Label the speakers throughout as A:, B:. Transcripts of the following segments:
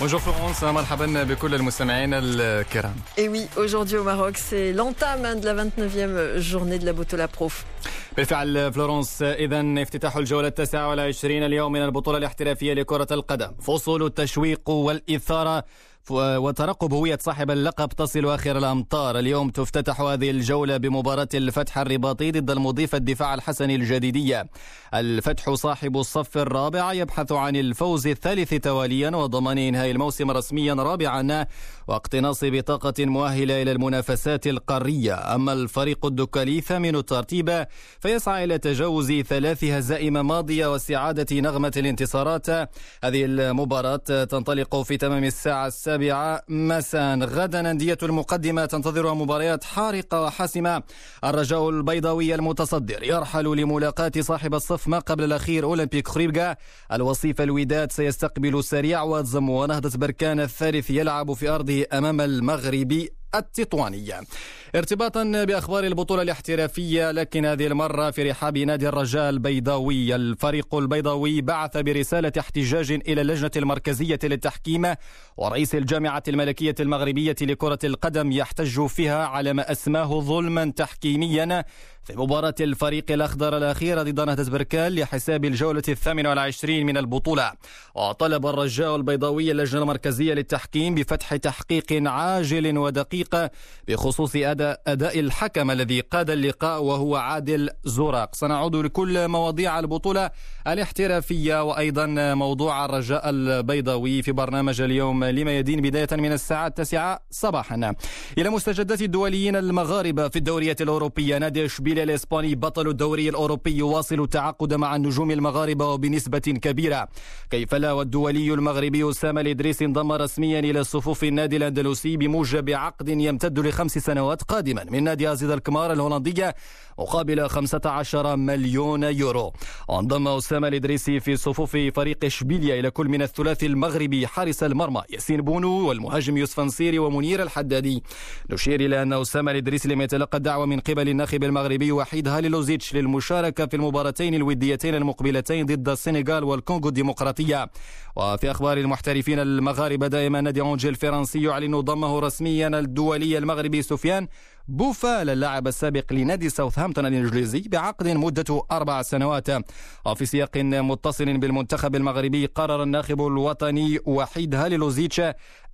A: Bonjour Florence, مرحبا بكل المستمعين الكرام.
B: Et oui, aujourd'hui au Maroc, c'est l'entame de la 29e journée de la Botola Pro.
A: بالفعل فلورنس اذا افتتاح الجولة التاسعة والعشرين اليوم من البطولة الاحترافية لكرة القدم فصول التشويق والإثارة وترقب هوية صاحب اللقب تصل آخر الأمطار. اليوم تفتتح هذه الجولة بمباراة الفتح الرباطي ضد المضيف الدفاع الحسني الجديدية. الفتح صاحب الصف الرابع يبحث عن الفوز الثالث تواليا وضمان إنهاء الموسم رسميا رابعا واقتناص بطاقة مؤهلة إلى المنافسات القارية. أما الفريق الدكالي ثامن الترتيب فيسعى إلى تجاوز ثلاث هزائم ماضية واستعادة نغمة الانتصارات. هذه المباراة تنطلق في تمام الساعة السابعة السابعة مساء غدا أندية المقدمة تنتظرها مباريات حارقة وحاسمة الرجاء البيضاوي المتصدر يرحل لملاقاة صاحب الصف ما قبل الأخير أولمبيك خريبكا. الوصيف الوداد سيستقبل سريع واتزم ونهضة بركان الثالث يلعب في أرضه أمام المغربي التطوانية. ارتباطا بأخبار البطولة الاحترافية لكن هذه المرة في رحاب نادي الرجاء البيضاوي. الفريق البيضاوي بعث برسالة احتجاج إلى اللجنة المركزية للتحكيم ورئيس الجامعة الملكية المغربية لكرة القدم يحتج فيها على ما أسماه ظلما تحكيميا. في مباراة الفريق الأخضر الأخيرة ضد نهضة بركان لحساب الجولة الثامنة والعشرين من البطولة. وطلب الرجاء البيضاوي اللجنة المركزية للتحكيم بفتح تحقيق عاجل ودقيق بخصوص أداء, أداء الحكم الذي قاد اللقاء وهو عادل زوراق سنعود لكل مواضيع البطولة الاحترافية وأيضا موضوع الرجاء البيضاوي في برنامج اليوم لما يدين بداية من الساعة التاسعة صباحا. إلى مستجدات الدوليين المغاربة في الدوريات الأوروبية نادي الهلال الإسباني بطل الدوري الأوروبي يواصل التعاقد مع النجوم المغاربة وبنسبة كبيرة. كيف لا والدولي المغربي أسامة الإدريس انضم رسميا إلى صفوف النادي الأندلسي بموجب عقد يمتد لخمس سنوات قادما من نادي أزيد الكمار الهولندية مقابل 15 مليون يورو. وانضم أسامة الإدريسي في صفوف فريق إشبيليا إلى كل من الثلاثي المغربي حارس المرمى ياسين بونو والمهاجم يوسف نصيري ومنير الحدادي. نشير إلى أن أسامة الإدريسي لم يتلقى الدعوة من قبل الناخب المغربي وحيد هاليلوزيتش للمشاركة في المباراتين الوديتين المقبلتين ضد السنغال والكونغو الديمقراطية. وفي أخبار المحترفين المغاربة دائما نادي أونجي الفرنسي يعلن ضمه رسميا الدولي المغربي سفيان بوفال اللاعب السابق لنادي ساوثهامبتون الإنجليزي بعقد مدته أربع سنوات. وفي سياق متصل بالمنتخب المغربي قرر الناخب الوطني وحيد هاليلوزيتش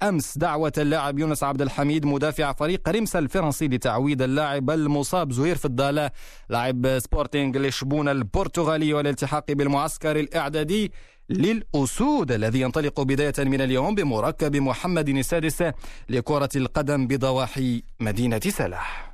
A: أمس دعوة اللاعب يونس عبد الحميد مدافع فريق ريمس الفرنسي لتعويض اللاعب المصاب زهير فضال لاعب سبورتينغ لشبون البرتغالي والالتحاق بالمعسكر الإعدادي. للأسود الذي ينطلق بداية من اليوم بمركب محمد السادس لكرة القدم بضواحي مدينة سلاح.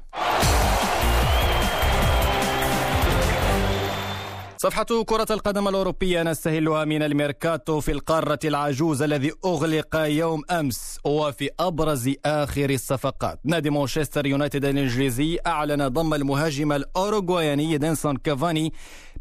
A: صفحة كرة القدم الأوروبية نستهلها من الميركاتو في القارة العجوز الذي أغلق يوم أمس وفي أبرز آخر الصفقات. نادي مانشستر يونايتد الإنجليزي أعلن ضم المهاجم الأوروغواياني إدينسون كافاني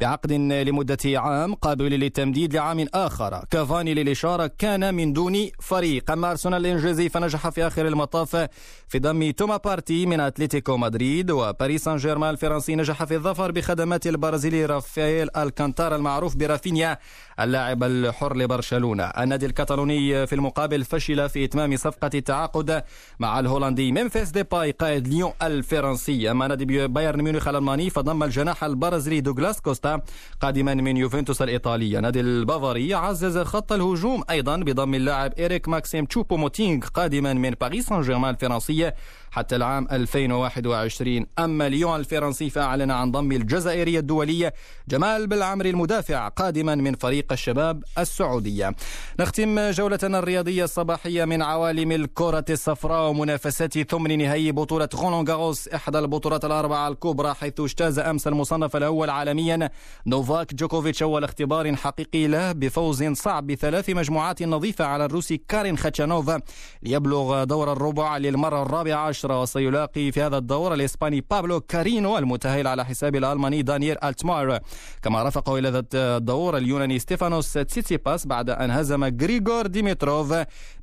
A: بعقد لمدة عام قابل للتمديد لعام آخر. كافاني للإشارة كان من دون فريق. أما أرسنال الإنجليزي فنجح في آخر المطاف في ضم توما بارتي من أتلتيكو مدريد وباريس سان جيرمان الفرنسي نجح في الظفر بخدمات البرازيلي رافائيل الكانتارا المعروف برافينيا اللاعب الحر لبرشلونة. النادي الكتالوني في المقابل فشل في إتمام صفقة التعاقد مع الهولندي ممفيس ديباي قائد ليون الفرنسي. أما نادي بايرن ميونخ الألماني فضم الجناح البرازيلي دوغلاس كوستا قادما من يوفنتوس الإيطالي. النادي البافاري عزز خط الهجوم أيضا بضم اللاعب إيريك ماكسيم تشوبو موتينغ قادما من باريس سان جيرمان الفرنسية حتى العام 2021 أما ليون الفرنسي فأعلن عن ضم الجزائري الدولي جمال بلعمري المدافع قادما من فريق الشباب السعودية. نختم جولتنا الرياضية الصباحية من عوالم الكرة الصفراء ومنافسات ثمن نهائي بطولة رولان غاروس إحدى البطولات الأربعة الكبرى حيث اجتاز أمس المصنف الأول عالميا نوفاك جوكوفيتش أول اختبار حقيقي له بفوز صعب بثلاث مجموعات نظيفة على الروسي كارين خاتشانوف ليبلغ دور الربع للمرة الرابعة عشرة وسيلاقي في هذا الدور الإسباني بابلو كارينو المتأهل على حساب الألماني دانييل ألتماير. كما رافقه إلى ذات الدور اليوناني ستيفانوس تسيتسيباس بعد أن هزم غريغور ديمتروف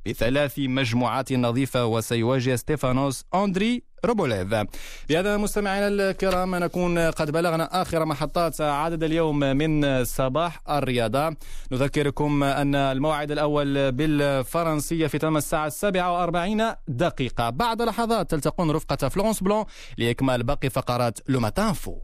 A: بثلاث مجموعات نظيفة وسيواجه ستيفانوس أندري روبوليف. بهذا مستمعينا الكرام نكون قد بلغنا آخر محطات عدد اليوم من صباح الرياضة. نذكركم أن الموعد الأول بالفرنسية في تمام الساعة السابعة وأربعين دقيقة. بعد لحظات تلتقون رفقة فلورنس بلون لإكمال باقي فقرات لوماتانفو